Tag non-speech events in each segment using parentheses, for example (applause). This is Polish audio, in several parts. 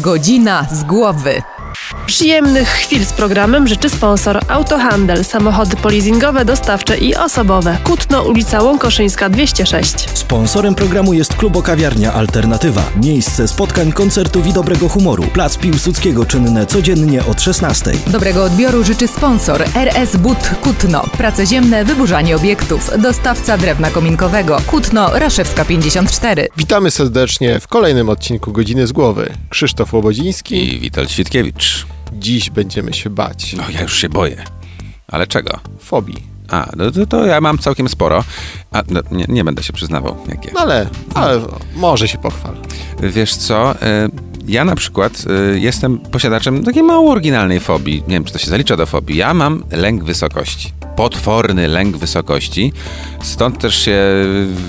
Godzina z głowy. Przyjemnych chwil z programem życzy sponsor Autohandel, samochody polizingowe, dostawcze i osobowe. Kutno, ulica Łąkoszyńska 206. Sponsorem programu jest Klubo Kawiarnia Alternatywa. Miejsce spotkań, koncertów i dobrego humoru. Plac Piłsudskiego czynne codziennie od 16. Dobrego odbioru życzy sponsor RS But Kutno. Prace ziemne, wyburzanie obiektów. Dostawca drewna kominkowego. Kutno, Raszewska 54. Witamy serdecznie w kolejnym odcinku Godziny z Głowy. Krzysztof Łobodziński. I Witold Świtkiewicz. Dziś będziemy się bać No ja już się boję. Ale czego? fobii. A, no to, to ja mam całkiem sporo. A, no, nie, nie będę się przyznawał, jakie. No ale, ale może się pochwal. Wiesz co, y, ja na przykład y, jestem posiadaczem takiej mało oryginalnej fobii. Nie wiem, czy to się zalicza do fobii. Ja mam lęk wysokości. Potworny lęk wysokości. Stąd też się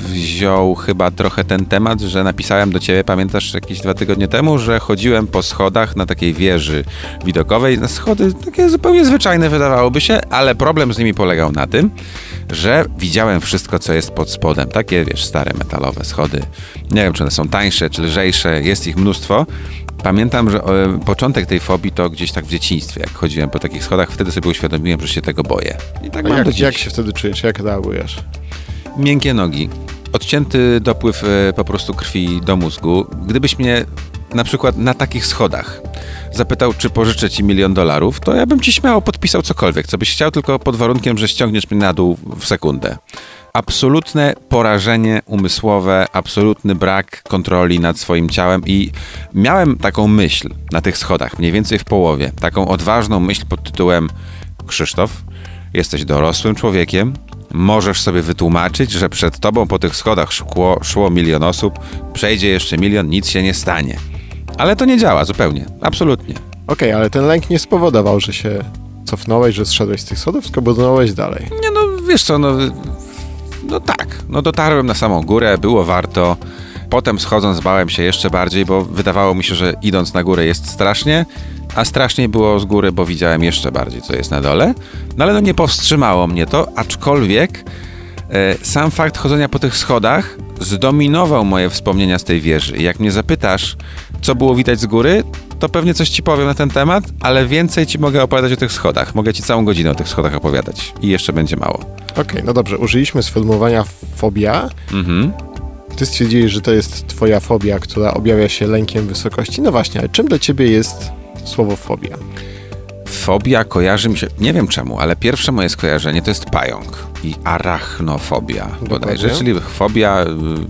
wziął chyba trochę ten temat, że napisałem do ciebie, pamiętasz, jakieś dwa tygodnie temu, że chodziłem po schodach na takiej wieży widokowej. Na schody takie zupełnie zwyczajne wydawałoby się, ale problem z nimi polegał na tym, że widziałem wszystko, co jest pod spodem. Takie, wiesz, stare metalowe schody. Nie wiem, czy one są tańsze, czy lżejsze. Jest ich mnóstwo. Pamiętam, że e, początek tej fobii to gdzieś tak w dzieciństwie, jak chodziłem po takich schodach, wtedy sobie uświadomiłem, że się tego boję. I tak A mam do jak, dziś. jak się wtedy czujesz? Jak reagujesz? Miękkie nogi. Odcięty dopływ e, po prostu krwi do mózgu. Gdybyś mnie na przykład na takich schodach zapytał, czy pożyczę ci milion dolarów, to ja bym ci śmiało podpisał cokolwiek, co byś chciał, tylko pod warunkiem, że ściągniesz mnie na dół w sekundę. Absolutne porażenie umysłowe, absolutny brak kontroli nad swoim ciałem i miałem taką myśl na tych schodach, mniej więcej w połowie, taką odważną myśl pod tytułem Krzysztof, jesteś dorosłym człowiekiem, możesz sobie wytłumaczyć, że przed tobą po tych schodach szło, szło milion osób, przejdzie jeszcze milion, nic się nie stanie. Ale to nie działa zupełnie, absolutnie. Okej, ale ten lęk nie spowodował, że się cofnąłeś, że zszedłeś z tych schodów, tylko budowałeś dalej. Nie no, wiesz co, no, no tak, no dotarłem na samą górę, było warto. Potem schodząc bałem się jeszcze bardziej, bo wydawało mi się, że idąc na górę jest strasznie, a straszniej było z góry, bo widziałem jeszcze bardziej, co jest na dole. No ale no nie powstrzymało mnie to, aczkolwiek sam fakt chodzenia po tych schodach zdominował moje wspomnienia z tej wieży. I jak mnie zapytasz, co było widać z góry, to pewnie coś ci powiem na ten temat, ale więcej ci mogę opowiadać o tych schodach. Mogę ci całą godzinę o tych schodach opowiadać i jeszcze będzie mało. Okej, no dobrze, użyliśmy sformułowania fobia. Mhm. Ty stwierdziłeś, że to jest twoja fobia, która objawia się lękiem wysokości. No właśnie, ale czym dla ciebie jest słowo fobia? Fobia kojarzy mi się, nie wiem czemu, ale pierwsze moje skojarzenie to jest pająk i arachnofobia bodajże, Dokładnie. czyli fobia, y,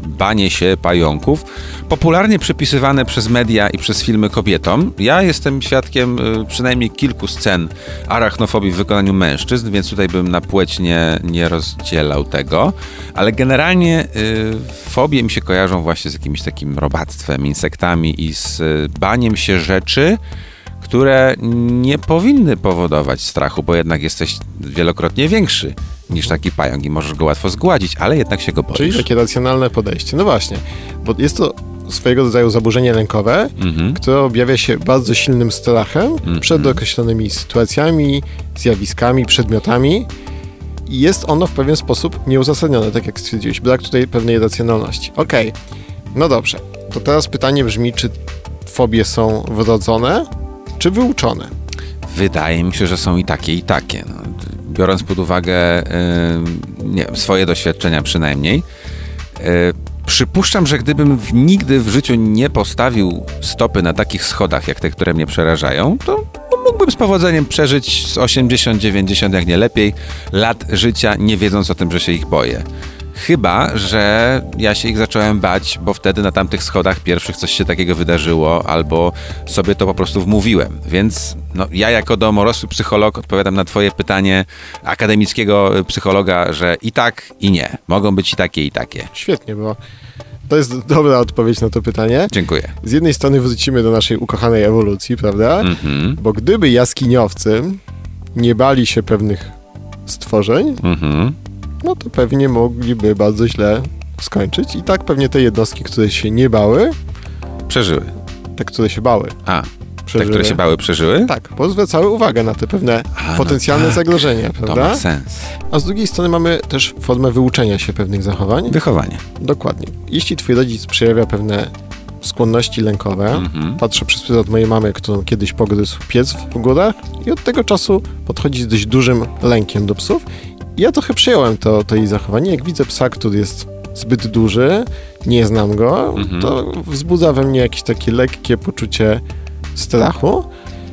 banie się pająków, popularnie przypisywane przez media i przez filmy kobietom. Ja jestem świadkiem y, przynajmniej kilku scen arachnofobii w wykonaniu mężczyzn, więc tutaj bym na płeć nie, nie rozdzielał tego, ale generalnie y, fobie mi się kojarzą właśnie z jakimś takim robactwem, insektami i z baniem się rzeczy, które nie powinny powodować strachu, bo jednak jesteś wielokrotnie większy niż taki pająk i możesz go łatwo zgładzić, ale jednak się go boisz. Czyli takie racjonalne podejście. No właśnie, bo jest to swojego rodzaju zaburzenie lękowe, Mhm. które objawia się bardzo silnym strachem przed określonymi sytuacjami, zjawiskami, przedmiotami. I jest ono w pewien sposób nieuzasadnione, tak jak stwierdziłeś. Brak tutaj pewnej racjonalności. Okej, no dobrze. To teraz pytanie brzmi, czy fobie są wrodzone, czy wyuczone? Wydaje mi się, że są i takie, i takie. No, biorąc pod uwagę y, wiem, swoje doświadczenia przynajmniej, y, przypuszczam, że gdybym w, nigdy w życiu nie postawił stopy na takich schodach, jak te, które mnie przerażają, to mógłbym z powodzeniem przeżyć z 80, 90, jak nie lepiej, lat życia, nie wiedząc o tym, że się ich boję. Chyba, że ja się ich zacząłem bać, bo wtedy na tamtych schodach pierwszych coś się takiego wydarzyło, albo sobie to po prostu wmówiłem. Więc no, ja jako domorosły psycholog odpowiadam na twoje pytanie akademickiego psychologa, że i tak, i nie. Mogą być i takie, i takie. Świetnie, bo to jest dobra odpowiedź na to pytanie. Dziękuję. Z jednej strony wrócimy do naszej ukochanej ewolucji, prawda? Mhm, Bo gdyby jaskiniowcy nie bali się pewnych stworzeń, mhm. No to pewnie mogliby bardzo źle skończyć. I tak pewnie te jednostki, które się nie bały, Przeżyły. te, które się bały, A, te, przeżyły. które się bały, przeżyły? Tak, bo zwracały uwagę na te pewne A, no potencjalne tak. zagrożenia, To ma prawda? sens. A z drugiej strony mamy też formę wyuczenia się pewnych zachowań. Wychowanie. Dokładnie. Jeśli twój rodzic przejawia pewne skłonności lękowe. Mhm. Patrzę przez pryzmat mojej mamy, którą kiedyś pogryzł pies w górach i od tego czasu podchodzi z dość dużym lękiem do psów. I ja trochę przyjąłem to, to jej zachowanie. Jak widzę psa, który jest zbyt duży, nie znam go, Mhm. to wzbudza we mnie jakieś takie lekkie poczucie strachu.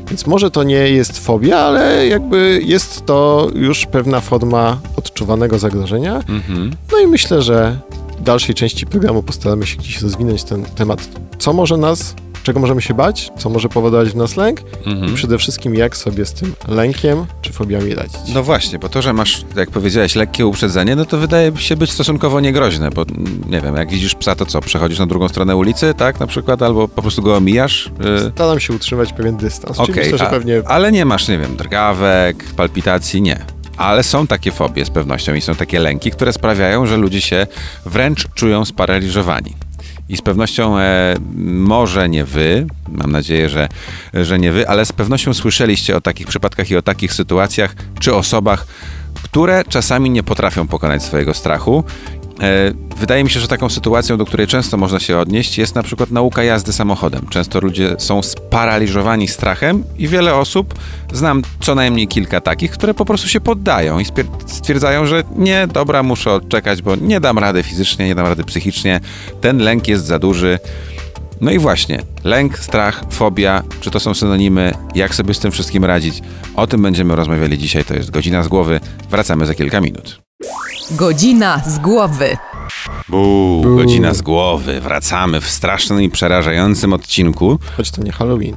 Więc może to nie jest fobia, ale jakby jest to już pewna forma odczuwanego zagrożenia. Mhm. No i myślę, że w dalszej części programu postaramy się gdzieś rozwinąć ten temat. Co może nas, czego możemy się bać, co może powodować w nas lęk i Mhm. przede wszystkim jak sobie z tym lękiem czy fobiami radzić. No właśnie, bo to, że masz, jak powiedziałeś, lekkie uprzedzenie, no to wydaje się być stosunkowo niegroźne, bo mm, nie wiem, jak widzisz psa, to co, przechodzisz na drugą stronę ulicy, tak, na przykład, albo po prostu go omijasz? Y, Staram się utrzymać pewien dystans. Myślę, że a- pewnie ale nie masz, nie wiem, drgawek, palpitacji, nie. Ale są takie fobie z pewnością i są takie lęki, które sprawiają, że ludzie się wręcz czują sparaliżowani. I z pewnością e, może nie wy, mam nadzieję, że, że nie wy, ale z pewnością słyszeliście o takich przypadkach i o takich sytuacjach czy osobach, które czasami nie potrafią pokonać swojego strachu. E, Wydaje mi się, że taką sytuacją, do której często można się odnieść, jest na przykład nauka jazdy samochodem. Często ludzie są sparaliżowani strachem i wiele osób, znam co najmniej kilka takich, które po prostu się poddają i stwierdzają, że nie, dobra, muszę odczekać, bo nie dam rady fizycznie, nie dam rady psychicznie, ten lęk jest za duży. No i właśnie, lęk, strach, fobia, czy to są synonimy, jak sobie z tym wszystkim radzić? O tym będziemy rozmawiali dzisiaj, to jest Godzina z Głowy. Wracamy za kilka minut. Godzina z głowy. Buu, godzina z głowy. Wracamy w strasznym i przerażającym odcinku. choć to nie Halloween.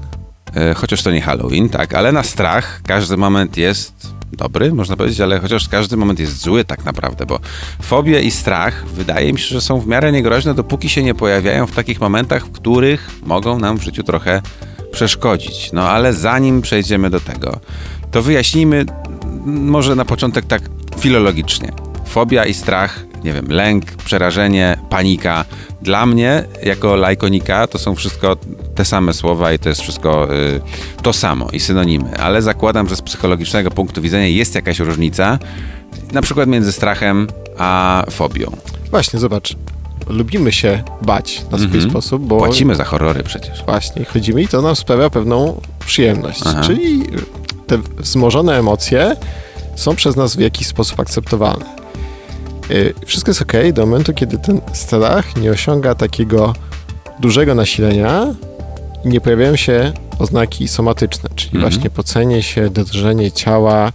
E, chociaż to nie Halloween, tak, ale na strach każdy moment jest dobry, można powiedzieć, ale chociaż każdy moment jest zły tak naprawdę, bo fobie i strach wydaje mi się, że są w miarę niegroźne, dopóki się nie pojawiają w takich momentach, w których mogą nam w życiu trochę przeszkodzić. No ale zanim przejdziemy do tego, to wyjaśnijmy może na początek tak filologicznie. Fobia i strach, nie wiem, lęk, przerażenie, panika. Dla mnie, jako lajkonika, to są wszystko te same słowa i to jest wszystko y, to samo i synonimy, ale zakładam, że z psychologicznego punktu widzenia jest jakaś różnica, na przykład między strachem a fobią. Właśnie, zobacz. Lubimy się bać na swój Mhm. sposób, bo Płacimy za horrory przecież. właśnie chodzimy i to nam sprawia pewną przyjemność. Aha. Czyli te wzmożone emocje są przez nas w jakiś sposób akceptowalne. Y, Wszystko jest ok do momentu, kiedy ten strach nie osiąga takiego dużego nasilenia i nie pojawiają się oznaki somatyczne, czyli Mhm. właśnie pocenie się, drżenie ciała,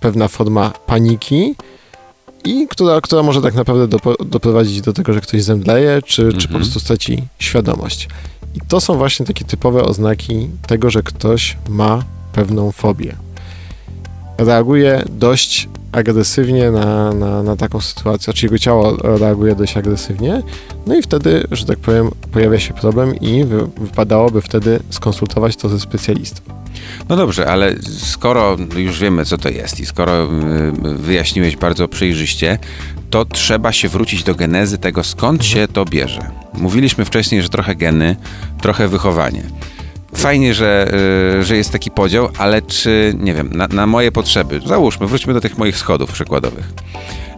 pewna forma paniki i która, która może tak naprawdę dopo, doprowadzić do tego, że ktoś zemdleje, czy, czy po Mhm. prostu straci świadomość. I to są właśnie takie typowe oznaki tego, że ktoś ma pewną fobię. Reaguje dość agresywnie na, na, na taką sytuację, czy jego ciało reaguje dość agresywnie, no i wtedy, że tak powiem, pojawia się problem i wy, wypadałoby wtedy skonsultować to ze specjalistą. No dobrze, ale skoro już wiemy, co to jest i skoro y, wyjaśniłeś bardzo przejrzyście, to trzeba się wrócić do genezy tego, skąd się to bierze. Mówiliśmy wcześniej, że trochę geny, trochę wychowanie. Fajnie, że, y, że jest taki podział, ale czy, nie wiem, na, na moje potrzeby, załóżmy, wróćmy do tych moich schodów przykładowych.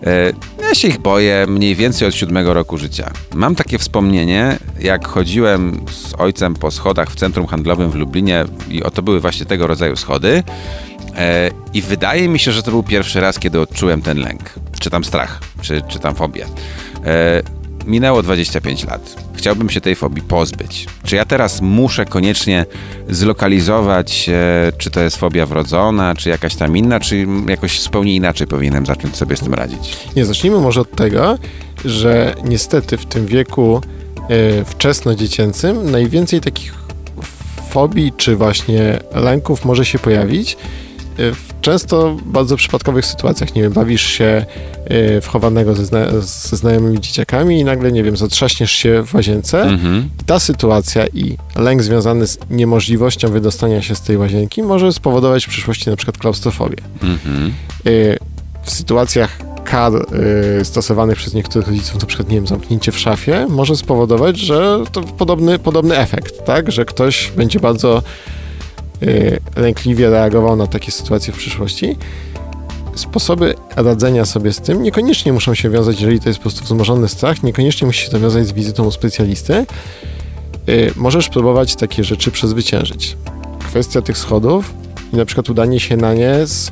E, Ja się ich boję mniej więcej od siódmego roku życia. Mam takie wspomnienie, jak chodziłem z ojcem po schodach w centrum handlowym w Lublinie i oto były właśnie tego rodzaju schody. E, I wydaje mi się, że to był pierwszy raz, kiedy odczułem ten lęk, czy tam strach, czy, czy tam fobię. Minęło 25 lat. Chciałbym się tej fobii pozbyć. Czy ja teraz muszę koniecznie zlokalizować, e, czy to jest fobia wrodzona, czy jakaś tam inna, czy jakoś zupełnie inaczej powinienem zacząć sobie z tym radzić? Nie, zacznijmy może od tego, że niestety w tym wieku e, wczesnodziecięcym najwięcej takich fobii czy właśnie lęków może się pojawić w często bardzo przypadkowych sytuacjach. Nie wiem, bawisz się e, w chowanego ze, zna ze znajomymi dzieciakami i nagle, nie wiem, zatrzaśniesz się w łazience. Mhm. I ta sytuacja i lęk związany z niemożliwością wydostania się z tej łazienki może spowodować w przyszłości na przykład klaustrofobię. Mhm. Y, w sytuacjach kar y, stosowanych przez niektórych rodziców, na przykład, nie wiem, zamknięcie w szafie, może spowodować, że to podobny, podobny efekt, tak? Że ktoś będzie bardzo lękliwie reagował na takie sytuacje w przyszłości. Sposoby radzenia sobie z tym niekoniecznie muszą się wiązać, jeżeli to jest po prostu wzmożony strach, niekoniecznie musi się to wiązać z wizytą u specjalisty. y, możesz próbować takie rzeczy przezwyciężyć. Kwestia tych schodów i na przykład udanie się na nie z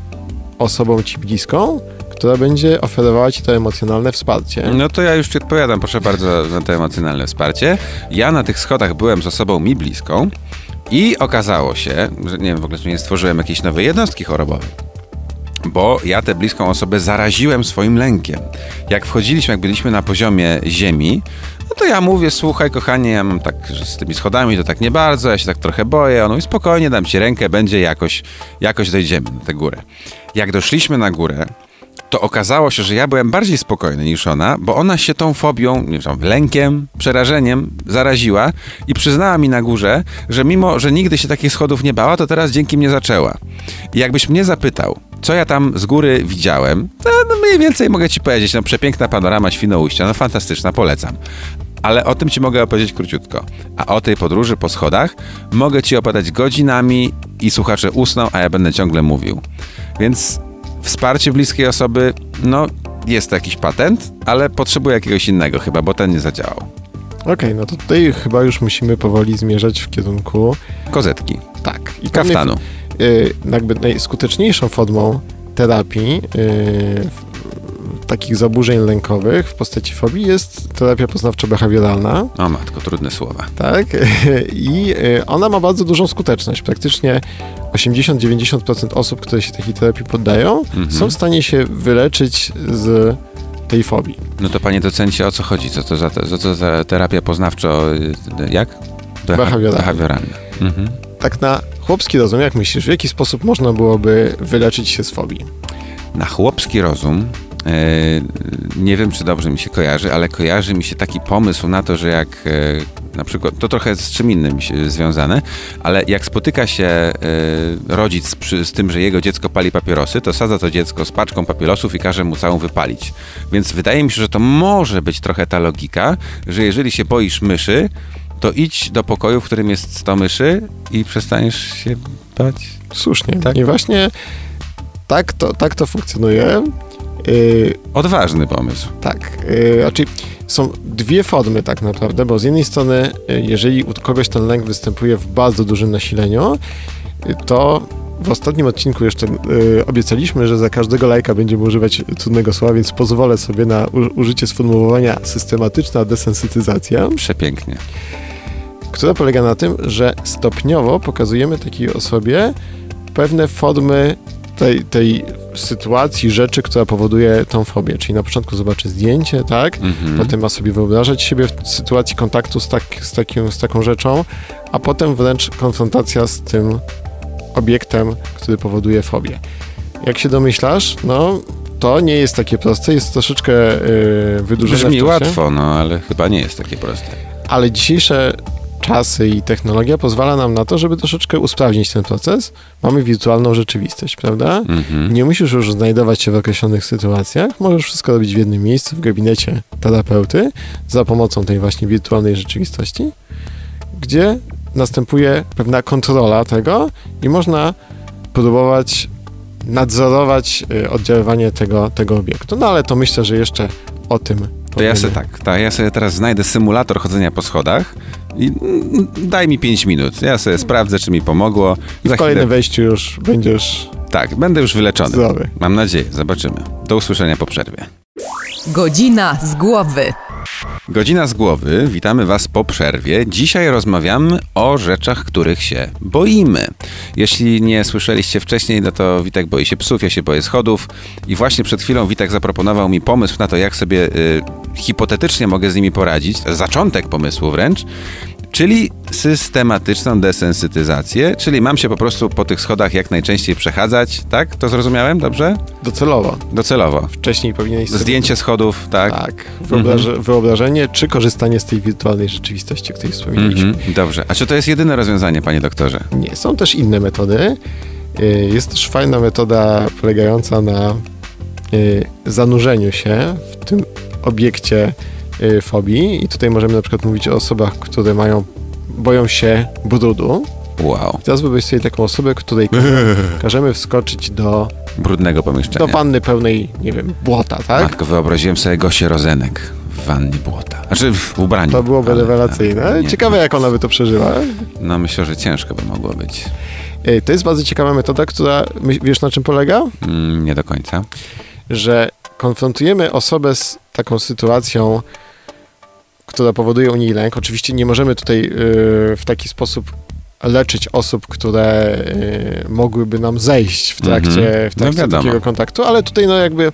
osobą ci bliską, która będzie oferowała ci to emocjonalne wsparcie. No to ja już ci odpowiadam, proszę bardzo, na to emocjonalne wsparcie. Ja na tych schodach byłem z osobą mi bliską i okazało się, że nie wiem w ogóle, czy nie stworzyłem jakiejś nowej jednostki chorobowej. Bo ja tę bliską osobę zaraziłem swoim lękiem. Jak wchodziliśmy, jak byliśmy na poziomie ziemi, no to ja mówię, słuchaj kochanie, ja mam tak, z tymi schodami to tak nie bardzo, ja się tak trochę boję. On mówi, spokojnie, dam ci rękę, będzie jakoś, jakoś dojdziemy na tę górę. Jak doszliśmy na górę, to okazało się, że ja byłem bardziej spokojny niż ona, bo ona się tą fobią, nie wiem, lękiem, przerażeniem zaraziła i przyznała mi na górze, że mimo, że nigdy się takich schodów nie bała, to teraz dzięki mnie zaczęła. I jakbyś mnie zapytał, co ja tam z góry widziałem, to no mniej więcej mogę ci powiedzieć, no przepiękna panorama Świnoujścia, no fantastyczna, polecam. Ale o tym ci mogę opowiedzieć króciutko. A o tej podróży po schodach mogę ci opowiadać godzinami i słuchacze usną, a ja będę ciągle mówił. Więc wsparcie bliskiej osoby, no jest to jakiś patent, ale potrzebuję jakiegoś innego chyba, bo ten nie zadziałał. Okej, no to tutaj chyba już musimy powoli zmierzać w kierunku Kozetki. tak. I Kaftanu. y, jakby najskuteczniejszą formą terapii y, w- takich zaburzeń lękowych w postaci fobii jest terapia poznawczo-behawioralna, O matko, trudne słowa. tak? (laughs) I y, ona ma bardzo dużą skuteczność. Praktycznie 80-90% osób, które się takiej terapii poddają, Mhm. są w stanie się wyleczyć z tej fobii. No to panie docencie, o co chodzi? Co to za, co to za terapia poznawczo... y, Jak? Beha- Behawioralna. Behawioralna. Mhm. Tak na chłopski rozum, jak myślisz, w jaki sposób można byłoby wyleczyć się z fobii? Na chłopski rozum, e, nie wiem czy dobrze mi się kojarzy, ale kojarzy mi się taki pomysł na to, że jak e, na przykład, to trochę z czym innym się związane, ale jak spotyka się e, rodzic przy, z tym, że jego dziecko pali papierosy, to sadza to dziecko z paczką papierosów i każe mu całą wypalić. Więc wydaje mi się, że to może być trochę ta logika, że jeżeli się boisz myszy, to idź do pokoju, w którym jest 100 myszy i przestaniesz się bać. Słusznie. Tak. I właśnie tak to, tak to funkcjonuje. Yy, Odważny pomysł. tak. Yy, znaczy są dwie formy tak naprawdę, bo z jednej strony, yy, jeżeli u kogoś ten lęk występuje w bardzo dużym nasileniu, yy, to w ostatnim odcinku jeszcze yy, obiecaliśmy, że za każdego lajka będziemy używać trudnego słowa, więc pozwolę sobie na u- użycie sformułowania systematyczna desensytyzacja. Przepięknie. która polega na tym, że stopniowo pokazujemy takiej osobie pewne formy tej, tej sytuacji, rzeczy, która powoduje tą fobię. Czyli na początku zobaczy zdjęcie, tak? Mhm. Potem ma sobie wyobrażać siebie w sytuacji kontaktu z, tak, z, takim, z taką rzeczą, a potem wręcz konfrontacja z tym obiektem, który powoduje fobię. Jak się domyślasz, no to nie jest takie proste, jest troszeczkę yy, wydłużone Brzmi łatwo, no ale chyba nie jest takie proste. ale dzisiejsze czasy i technologia pozwala nam na to, żeby troszeczkę usprawnić ten proces. Mamy wirtualną rzeczywistość, prawda? Mhm. Nie musisz już znajdować się w określonych sytuacjach, możesz wszystko robić w jednym miejscu, w gabinecie terapeuty, za pomocą tej właśnie wirtualnej rzeczywistości, gdzie następuje pewna kontrola tego i można próbować nadzorować y, oddziaływanie tego, tego obiektu. No ale to myślę, że jeszcze o tym To ja sobie tak, tak, ja sobie teraz znajdę symulator chodzenia po schodach i mm, daj mi 5 minut. Ja sobie sprawdzę, czy mi pomogło. I w kolejnym wejściu już będziesz Tak, będę już wyleczony. zdrowy. Mam nadzieję, zobaczymy. Do usłyszenia po przerwie. Godzina z głowy. Godzina z głowy, witamy Was po przerwie. Dzisiaj rozmawiamy o rzeczach, których się boimy. Jeśli nie słyszeliście wcześniej, no to Witek boi się psów, ja się boję schodów. I właśnie przed chwilą Witek zaproponował mi pomysł na to, jak sobie y, hipotetycznie mogę z nimi poradzić. Zaczątek pomysłu wręcz. Czyli systematyczną desensytyzację, czyli mam się po prostu po tych schodach jak najczęściej przechadzać, tak? To zrozumiałem dobrze? Docelowo. Docelowo. Wcześniej powinieneś sobie... Zdjęcie schodów, tak? Tak. Wyobraże, Wyobrażenie, czy korzystanie z tej wirtualnej rzeczywistości, o której wspomnieliśmy. Mhm, dobrze. A czy to jest jedyne rozwiązanie, panie doktorze? Nie, są też inne metody. Y, Jest też fajna metoda polegająca na y, zanurzeniu się w tym obiekcie y, fobii. I tutaj możemy na przykład mówić o osobach, które mają, boją się brudu. Wow. Teraz wyobraź sobie taką osobę, której każe- (laughs) każemy wskoczyć do, Brudnego do pomieszczenia. wanny pełnej, nie wiem, błota, tak? Matko, wyobraziłem sobie Gosię Rozenek w wannie błota. Znaczy w ubraniu. To byłoby ale- rewelacyjne. ale nie. Ciekawe, jak ona by to przeżyła. No myślę, że ciężko by mogło być. Ej, To jest bardzo ciekawa metoda, która, wiesz na czym polega? Mm, nie do końca. Że konfrontujemy osobę z taką sytuacją, która powoduje u niej lęk. Oczywiście nie możemy tutaj y, w taki sposób leczyć osób, które y, mogłyby nam zejść w trakcie, Mhm. w trakcie No takiego kontaktu, ale tutaj no jakby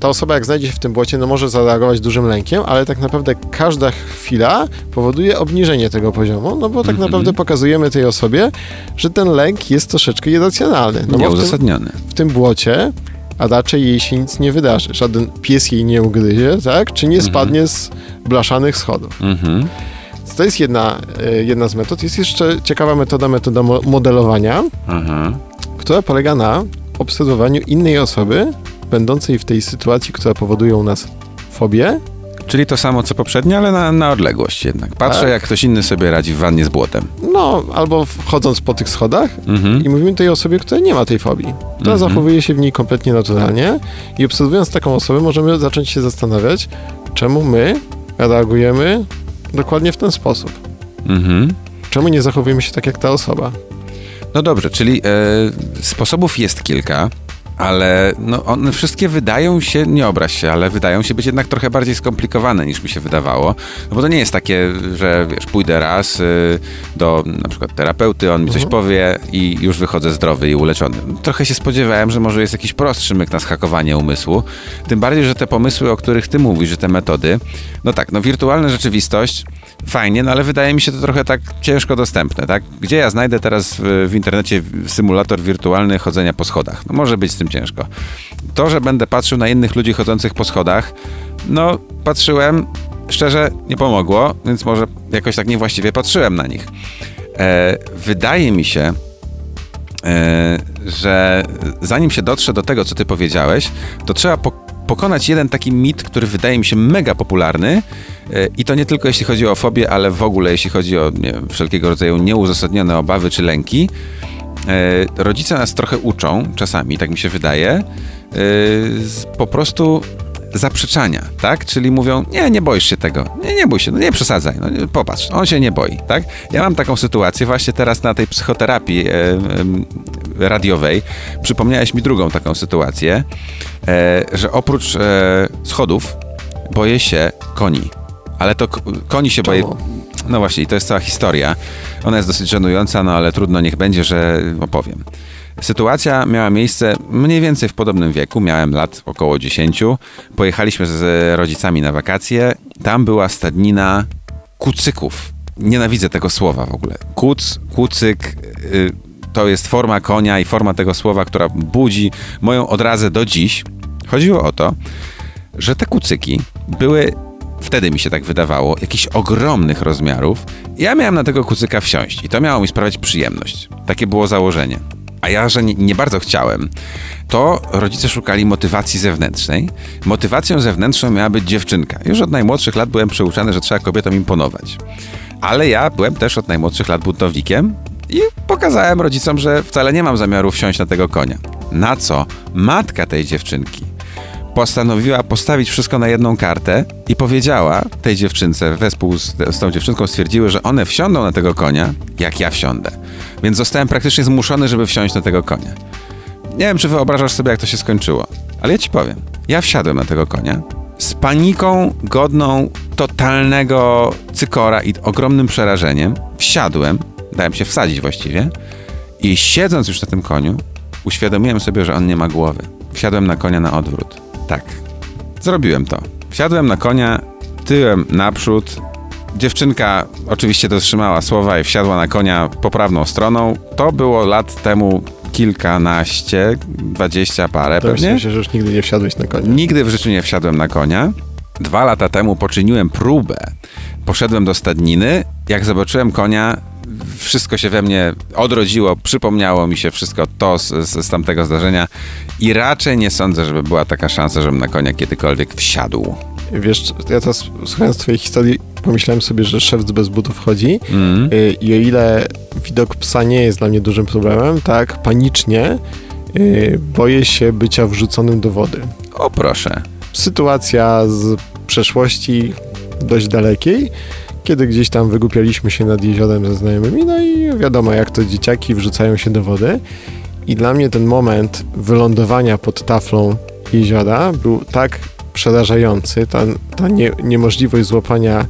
ta osoba jak znajdzie się w tym błocie, no może zareagować dużym lękiem, ale tak naprawdę każda chwila powoduje obniżenie tego poziomu, no bo tak Mhm. naprawdę pokazujemy tej osobie, że ten lęk jest troszeczkę irracjonalny. No bo w tym, Nieuzasadniony. w tym błocie, a raczej jej się nic nie wydarzy. Żaden pies jej nie ugryzie, tak? Czy nie spadnie z blaszanych schodów. Mhm. To jest jedna, e, jedna z metod. Jest jeszcze ciekawa metoda, metoda mo- modelowania, Aha. która polega na obserwowaniu innej osoby, będącej w tej sytuacji, która powoduje u nas fobię. Czyli to samo co poprzednie, ale na, na odległość jednak. Patrzę, Tak. jak ktoś inny sobie radzi w wannie z błotem. No, albo wchodząc po tych schodach Mhm. i mówimy tej osobie, która nie ma tej fobii. Która Mhm. zachowuje się w niej kompletnie naturalnie i obserwując taką osobę możemy zacząć się zastanawiać, czemu my reagujemy dokładnie w ten sposób. Mhm. Czemu nie zachowujemy się tak jak ta osoba? No dobrze, czyli e, sposobów jest kilka, ale no one wszystkie wydają się, nie obraź się, ale wydają się być jednak trochę bardziej skomplikowane niż mi się wydawało. No bo to nie jest takie, że wiesz, pójdę raz y, do na przykład terapeuty, on mi coś powie i już wychodzę zdrowy i uleczony. Trochę się spodziewałem, że może jest jakiś prostszy myk na schakowanie umysłu. Tym bardziej, że te pomysły, o których ty mówisz, że te metody, no tak, no wirtualna rzeczywistość, fajnie, no ale wydaje mi się to trochę tak ciężko dostępne, tak? Gdzie ja znajdę teraz w, w internecie symulator wirtualny chodzenia po schodach? No może być z tym ciężko. To, że będę patrzył na innych ludzi chodzących po schodach, no patrzyłem, szczerze nie pomogło, więc może jakoś tak niewłaściwie patrzyłem na nich. E, wydaje mi się, e, że zanim się dotrze do tego, co ty powiedziałeś, to trzeba po pokonać jeden taki mit, który wydaje mi się mega popularny e, i to nie tylko jeśli chodzi o fobię, ale w ogóle jeśli chodzi o wiem, wszelkiego rodzaju nieuzasadnione obawy czy lęki. E, rodzice nas trochę uczą, czasami, tak mi się wydaje, e, po prostu zaprzeczania, tak? Czyli mówią, nie, nie boisz się tego, nie, nie bój się, no nie przesadzaj, no popatrz, on się nie boi, tak? Ja mam taką sytuację właśnie teraz na tej psychoterapii e, e, radiowej, przypomniałeś mi drugą taką sytuację, e, że oprócz e, schodów boję się koni, ale to koni się boję... No właśnie, to jest cała historia. Ona jest dosyć żenująca, no ale trudno, niech będzie, że opowiem. Sytuacja miała miejsce mniej więcej w podobnym wieku, miałem lat około 10. Pojechaliśmy z rodzicami na wakacje. Tam była stadnina kucyków. Nienawidzę tego słowa w ogóle. Kuc, kucyk, y, to jest forma konia i forma tego słowa, która budzi moją odrazę do dziś. Chodziło o to, że te kucyki były, wtedy mi się tak wydawało, jakichś ogromnych rozmiarów. Ja miałem na tego kucyka wsiąść i to miało mi sprawiać przyjemność. Takie było założenie. A ja, że nie, nie bardzo chciałem, to rodzice szukali motywacji zewnętrznej. Motywacją zewnętrzną miała być dziewczynka. Już od najmłodszych lat byłem przyuczany, że trzeba kobietom imponować. Ale ja byłem też od najmłodszych lat buntownikiem i pokazałem rodzicom, że wcale nie mam zamiaru wsiąść na tego konia. Na co matka tej dziewczynki postanowiła postawić wszystko na jedną kartę i powiedziała tej dziewczynce, wespół z, z tą dziewczynką stwierdziły, że one wsiądą na tego konia, jak ja wsiądę. Więc zostałem praktycznie zmuszony, żeby wsiąść na tego konia. Nie wiem, czy wyobrażasz sobie, jak to się skończyło, ale ja ci powiem. Ja wsiadłem na tego konia z paniką godną totalnego cykora i ogromnym przerażeniem. Wsiadłem, dałem się wsadzić właściwie i siedząc już na tym koniu, uświadomiłem sobie, że on nie ma głowy. Wsiadłem na konia na odwrót. Tak. Zrobiłem to. Wsiadłem na konia, tyłem naprzód. Dziewczynka oczywiście dotrzymała słowa i wsiadła na konia poprawną stroną. To było lat temu kilkanaście, dwadzieścia parę To pewnie. myślę, że już nigdy nie wsiadłeś na konia. Nigdy w życiu nie wsiadłem na konia. Dwa lata temu poczyniłem próbę. Poszedłem do stadniny. Jak zobaczyłem konia, wszystko się we mnie odrodziło, przypomniało mi się wszystko to z, z, z tamtego zdarzenia i raczej nie sądzę, żeby była taka szansa, żebym na konia kiedykolwiek wsiadł. Wiesz, ja teraz słuchając twojej historii pomyślałem sobie, że szewc bez butów chodzi Mm. y, i o ile widok psa nie jest dla mnie dużym problemem, tak panicznie y, boję się bycia wrzuconym do wody. O proszę. Sytuacja z przeszłości dość dalekiej, kiedy gdzieś tam wygłupialiśmy się nad jeziorem ze znajomymi, no i wiadomo, jak to dzieciaki wrzucają się do wody. I dla mnie ten moment wylądowania pod taflą jeziora był tak przerażający, ta, ta nie, niemożliwość złapania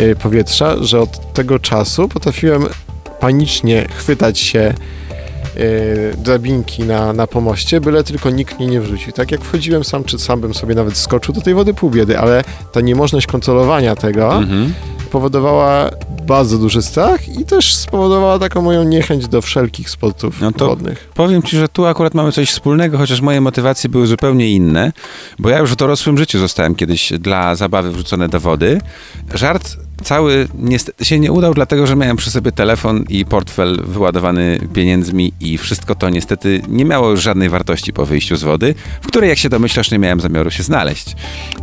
y, powietrza, że od tego czasu potrafiłem panicznie chwytać się y, drabinki na, na pomoście, byle tylko nikt mnie nie wrzucił. Tak jak wchodziłem sam, czy sam bym sobie nawet skoczył do tej wody pół biedy, ale ta niemożność kontrolowania tego Mhm. Powodowała bardzo duży strach i też spowodowała taką moją niechęć do wszelkich sportów No to- wodnych. Powiem ci, że tu akurat mamy coś wspólnego, chociaż moje motywacje były zupełnie inne, bo ja już w dorosłym życiu zostałem kiedyś dla zabawy wrzucony do wody. Żart cały niestety się nie udał, dlatego że miałem przy sobie telefon i portfel wyładowany pieniędzmi i wszystko to niestety nie miało już żadnej wartości po wyjściu z wody, w której jak się domyślasz nie miałem zamiaru się znaleźć.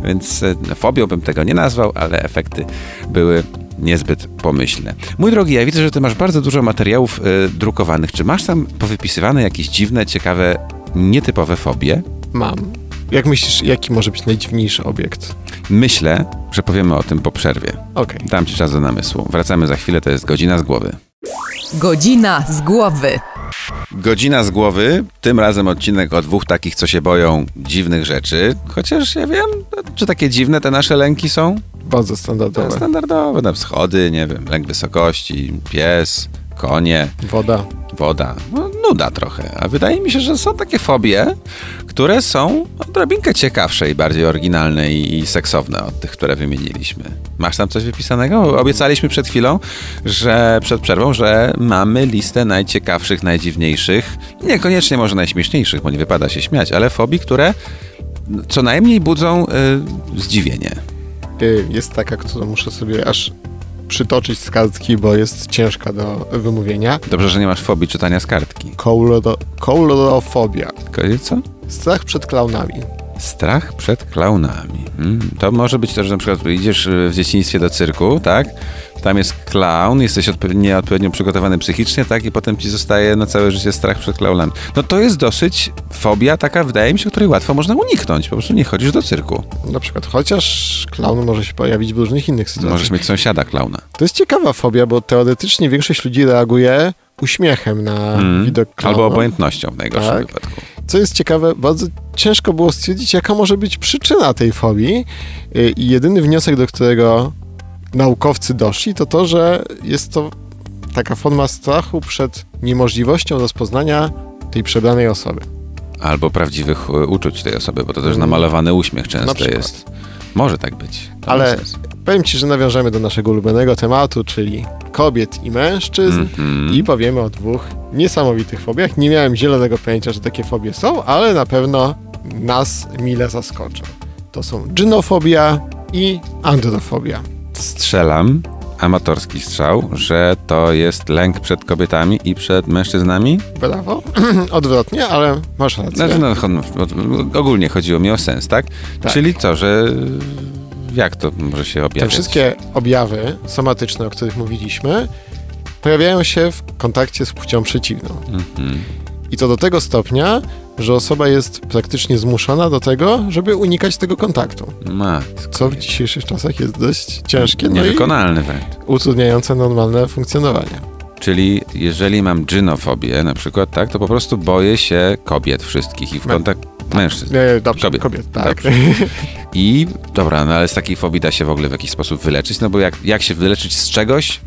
Więc e, fobią bym tego nie nazwał, ale efekty były niezbyt pomyślne. Mój drogi, ja widzę, że ty masz bardzo dużo materiałów e, drukowanych. Czy masz tam powypisywane jakieś dziwne, ciekawe, nietypowe fobie? Mam. Jak myślisz, jaki może być najdziwniejszy obiekt? Myślę, że powiemy o tym po przerwie. Okej. Dam ci czas do namysłu. Wracamy za chwilę, to jest godzina z głowy. Godzina z głowy. Godzina z głowy, tym razem odcinek o dwóch takich, co się boją dziwnych rzeczy. Chociaż ja wiem, czy takie dziwne te nasze lęki są? Bardzo standardowe. Standardowe, na schody, nie wiem, lęk wysokości, pies, konie. Woda. woda. No, nuda trochę. A wydaje mi się, że są takie fobie, które są odrobinkę ciekawsze i bardziej oryginalne i, i seksowne od tych, które wymieniliśmy. Masz tam coś wypisanego? Obiecaliśmy przed chwilą, że przed przerwą, że mamy listę najciekawszych, najdziwniejszych, niekoniecznie może najśmieszniejszych, bo nie wypada się śmiać, ale fobii, które co najmniej budzą y, zdziwienie. Y, Jest taka, którą muszę sobie aż przytoczyć z kartki, bo jest ciężka do wymówienia. Dobrze, że nie masz fobii czytania z kartki. Kouloro- Koulorofobia. Ko- Co? Strach przed klaunami. Strach przed klaunami. Mm, to może być też, że na przykład idziesz y, w dzieciństwie do cyrku, tak? Tam jest klaun, jesteś odpo- nieodpowiednio przygotowany psychicznie, tak? I potem ci zostaje na całe życie strach przed klaunami. No to jest dosyć fobia taka, wydaje mi się, której łatwo można uniknąć. Po prostu nie chodzisz do cyrku. Na przykład, chociaż klaun może się pojawić w różnych innych sytuacjach. Możesz mieć sąsiada klauna. To jest ciekawa fobia, bo teoretycznie większość ludzi reaguje uśmiechem na Mm. widok klauna. Albo obojętnością w najgorszym Tak. wypadku. Co jest ciekawe, bardzo ciężko było stwierdzić, jaka może być przyczyna tej fobii. Y, I jedyny wniosek, do którego naukowcy doszli, to to, że jest to taka forma strachu przed niemożliwością rozpoznania tej przebranej osoby. Albo prawdziwych y, uczuć tej osoby, bo to też Mm. namalowany uśmiech często jest. Może tak być. To Ale. Powiem Ci, że nawiążemy do naszego ulubionego tematu, czyli kobiet i mężczyzn Mhm. i powiemy o dwóch niesamowitych fobiach. Nie miałem zielonego pojęcia, że takie fobie są, ale na pewno nas mile zaskoczą. To są dżynofobia i androfobia. strzelam, amatorski strzał, że to jest lęk przed kobietami i przed mężczyznami? Brawo. (clears throat) Odwrotnie, ale masz rację. Znaczy, no, cho- ogólnie chodziło mi o sens, tak? Tak. Czyli co, że jak to może się Te objawiać? wszystkie objawy somatyczne, o których mówiliśmy, pojawiają się w kontakcie z płcią przeciwną. Mhm. I to do tego stopnia, że osoba jest praktycznie zmuszona do tego, żeby unikać tego kontaktu. Matko. Co w dzisiejszych czasach jest dość ciężkie no i Niewykonalny wręcz. utrudniające normalne funkcjonowanie. Czyli jeżeli mam dżynofobię na przykład, tak, to po prostu boję się kobiet wszystkich i w kontakt mężczyzn. Nie, dobrze, Kobiet. kobiet, tak. Dobrze. I dobra, no ale z takiej fobii da się w ogóle w jakiś sposób wyleczyć, no bo jak, jak się wyleczyć z czegoś,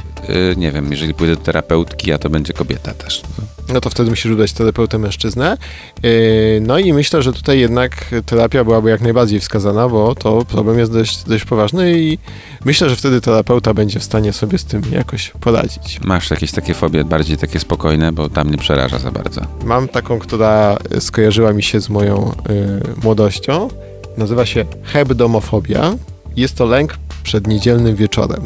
nie wiem, jeżeli pójdę do terapeutki, a to będzie kobieta też. No to wtedy musisz udać terapeutę mężczyznę. Yy, No i myślę, że tutaj jednak terapia byłaby jak najbardziej wskazana, bo to problem jest dość, dość poważny i myślę, że wtedy terapeuta będzie w stanie sobie z tym jakoś poradzić. Masz jakieś takie fobie bardziej takie spokojne, bo tam nie przeraża za bardzo. Mam taką, która skojarzyła mi się z moją yy, młodością. Nazywa się hebdomofobia. Jest to lęk przed niedzielnym wieczorem.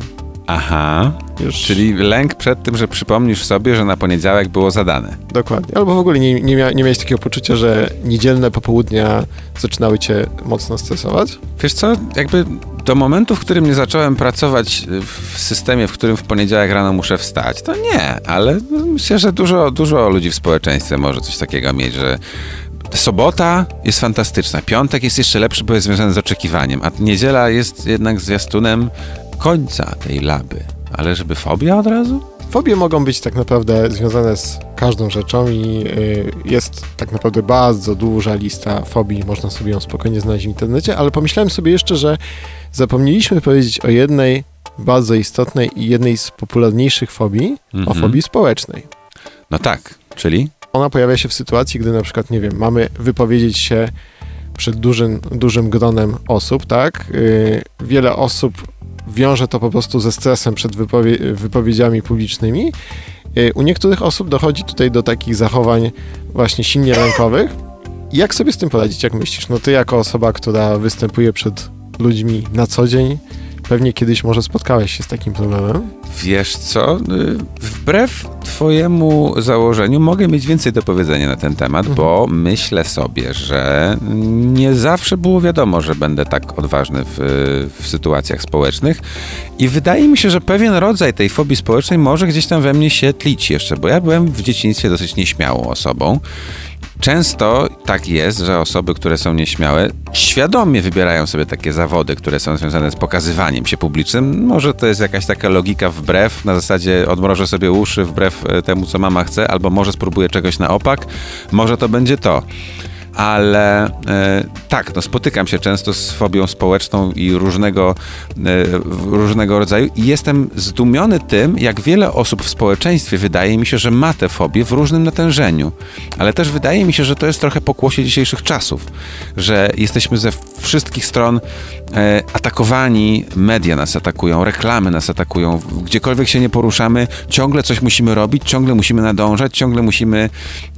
Aha, Już czyli lęk przed tym, że przypomnisz sobie, że na poniedziałek było zadane. Dokładnie. Albo w ogóle nie, nie, mia, nie miałeś takiego poczucia, że niedzielne popołudnia zaczynały cię mocno stresować? Wiesz co, jakby do momentu, w którym nie zacząłem pracować w systemie, w którym w poniedziałek rano muszę wstać, to nie, ale myślę, że dużo, dużo ludzi w społeczeństwie może coś takiego mieć, że Sobota jest fantastyczna, piątek jest jeszcze lepszy, bo jest związany z oczekiwaniem, a niedziela jest jednak zwiastunem końca tej laby. Ale żeby fobia od razu? Fobie mogą być tak naprawdę związane z każdą rzeczą i y, jest tak naprawdę bardzo duża lista fobii, można sobie ją spokojnie znaleźć w internecie, ale pomyślałem sobie jeszcze, że zapomnieliśmy powiedzieć o jednej bardzo istotnej i jednej z popularniejszych fobii, Mhm. o fobii społecznej. No tak, czyli? Ona pojawia się w sytuacji, gdy na przykład, nie wiem, mamy wypowiedzieć się przed dużym, dużym gronem osób, tak? Yy, wiele osób wiąże to po prostu ze stresem przed wypowie- wypowiedziami publicznymi. Yy, u niektórych osób dochodzi tutaj do takich zachowań właśnie silnie lękowych. Jak sobie z tym poradzić, jak myślisz? No ty jako osoba, która występuje przed ludźmi na co dzień, pewnie kiedyś może spotkałeś się z takim problemem. Wiesz co, y, wbrew twojemu założeniu mogę mieć więcej do powiedzenia na ten temat, bo myślę sobie, że nie zawsze było wiadomo, że będę tak odważny w, w sytuacjach społecznych i wydaje mi się, że pewien rodzaj tej fobii społecznej może gdzieś tam we mnie się tlić jeszcze, bo ja byłem w dzieciństwie dosyć nieśmiałą osobą. Często tak jest, że osoby, które są nieśmiałe, świadomie wybierają sobie takie zawody, które są związane z pokazywaniem się publicznym. Może to jest jakaś taka logika wbrew, na zasadzie odmrożę sobie uszy wbrew e, temu, co mama chce, albo może spróbuję czegoś na opak, może to będzie to. Ale e, tak, no spotykam się często z fobią społeczną i różnego, e, różnego rodzaju i jestem zdumiony tym, jak wiele osób w społeczeństwie wydaje mi się, że ma tę fobię w różnym natężeniu. Ale też wydaje mi się, że to jest trochę pokłosie dzisiejszych czasów, że jesteśmy ze wszystkich stron e, atakowani, media nas atakują, reklamy nas atakują, gdziekolwiek się nie poruszamy, ciągle coś musimy robić, ciągle musimy nadążać, ciągle musimy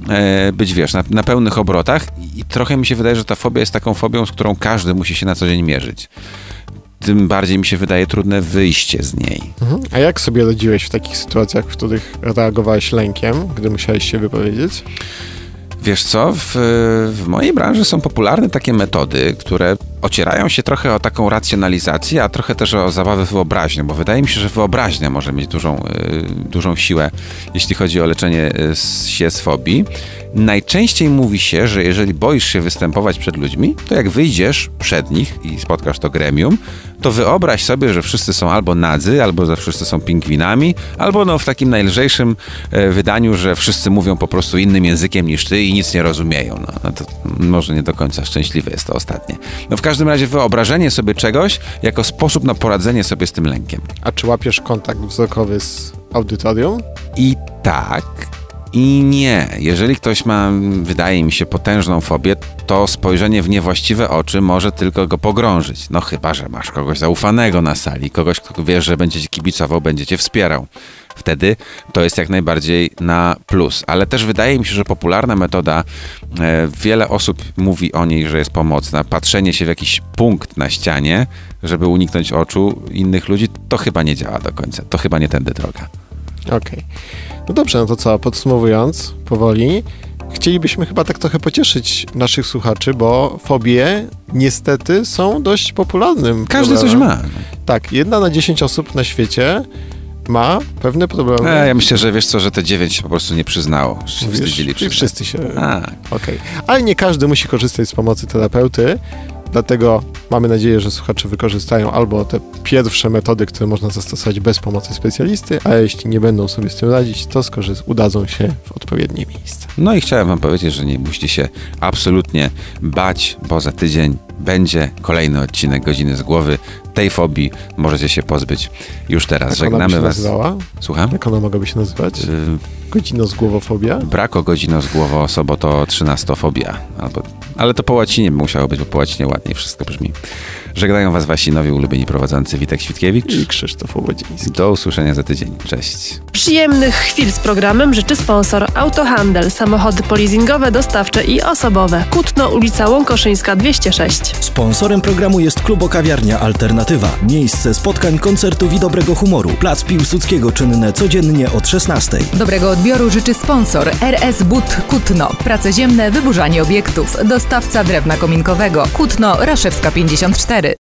e, być, wiesz, na, na pełnych obrotach i, trochę mi się wydaje, że ta fobia jest taką fobią, z którą każdy musi się na co dzień mierzyć. Tym bardziej mi się wydaje trudne wyjście z niej. Mhm. A jak sobie radziłeś w takich sytuacjach, w których reagowałeś lękiem, gdy musiałeś się wypowiedzieć? Wiesz co, w, w mojej branży są popularne takie metody, które ocierają się trochę o taką racjonalizację, a trochę też o zabawę wyobraźnią, bo wydaje mi się, że wyobraźnia może mieć dużą, y, dużą siłę, jeśli chodzi o leczenie z- się z fobii. Najczęściej mówi się, że jeżeli boisz się występować przed ludźmi, to jak wyjdziesz przed nich i spotkasz to gremium, to wyobraź sobie, że wszyscy są albo nadzy, albo że wszyscy są pingwinami, albo no w takim najlżejszym e, wydaniu, że wszyscy mówią po prostu innym językiem niż ty i nic nie rozumieją. No, no to może nie do końca szczęśliwe jest to ostatnie. No w każdym razie wyobrażenie sobie czegoś jako sposób na poradzenie sobie z tym lękiem. A czy łapiesz kontakt wzrokowy z audytorium? I tak, i nie. Jeżeli ktoś ma, wydaje mi się, potężną fobię, to spojrzenie w niewłaściwe oczy może tylko go pogrążyć. No chyba, że masz kogoś zaufanego na sali, kogoś, kto wiesz, że będzie cię kibicował, będzie cię wspierał. Wtedy to jest jak najbardziej na plus. Ale też wydaje mi się, że popularna metoda, e, wiele osób mówi o niej, że jest pomocna. Patrzenie się w jakiś punkt na ścianie, żeby uniknąć oczu innych ludzi, to chyba nie działa do końca. To chyba nie tędy droga. Okej. No dobrze, no to co, podsumowując powoli, chcielibyśmy chyba tak trochę pocieszyć naszych słuchaczy, bo fobie niestety są dość popularnym Każdy coś problemem. ma. Tak, jedna na 10 osób na świecie ma pewne problemy. E, ja myślę, że wiesz co, że te dziewięć się po prostu nie przyznało. Wiesz, czyli przyznać. wszyscy się... Tak. Okej. Ale nie każdy musi korzystać z pomocy terapeuty, dlatego mamy nadzieję, że słuchacze wykorzystają albo te pierwsze metody, które można zastosować bez pomocy specjalisty, a jeśli nie będą sobie z tym radzić, to skorzy- udadzą się w odpowiednie miejsce. No i chciałem wam powiedzieć, że nie musicie się absolutnie bać, bo za tydzień będzie kolejny odcinek Godziny z Głowy. Tej fobii możecie się pozbyć już teraz. Jak Żegnamy was. nazywała? Słucham? Jak ona mogłaby się nazywać? Y, Godzino-zgłowofobia? Brak o godzino z głową osobo to trzynastofobia. Albo, ale to po łacinie musiało być, bo po łacinie ładniej wszystko brzmi. Żegnają was wasi nowi ulubieni prowadzący Witek Świtkiewicz. I Krzysztof Łodziński. Do usłyszenia za tydzień. Cześć. Przyjemnych chwil z programem życzy sponsor Autohandel, samochody polizingowe, dostawcze i osobowe. Kutno, ulica Łąkoszyńska 206. Sponsorem programu jest Klubo Kawiarnia Alternatywa. Miejsce spotkań, koncertów i dobrego humoru. Plac Piłsudskiego czynne codziennie od 16. Dobrego odbioru życzy sponsor RS But Kutno. Prace ziemne, wyburzanie obiektów. Dostawca drewna kominkowego. Kutno, Raszewska 54.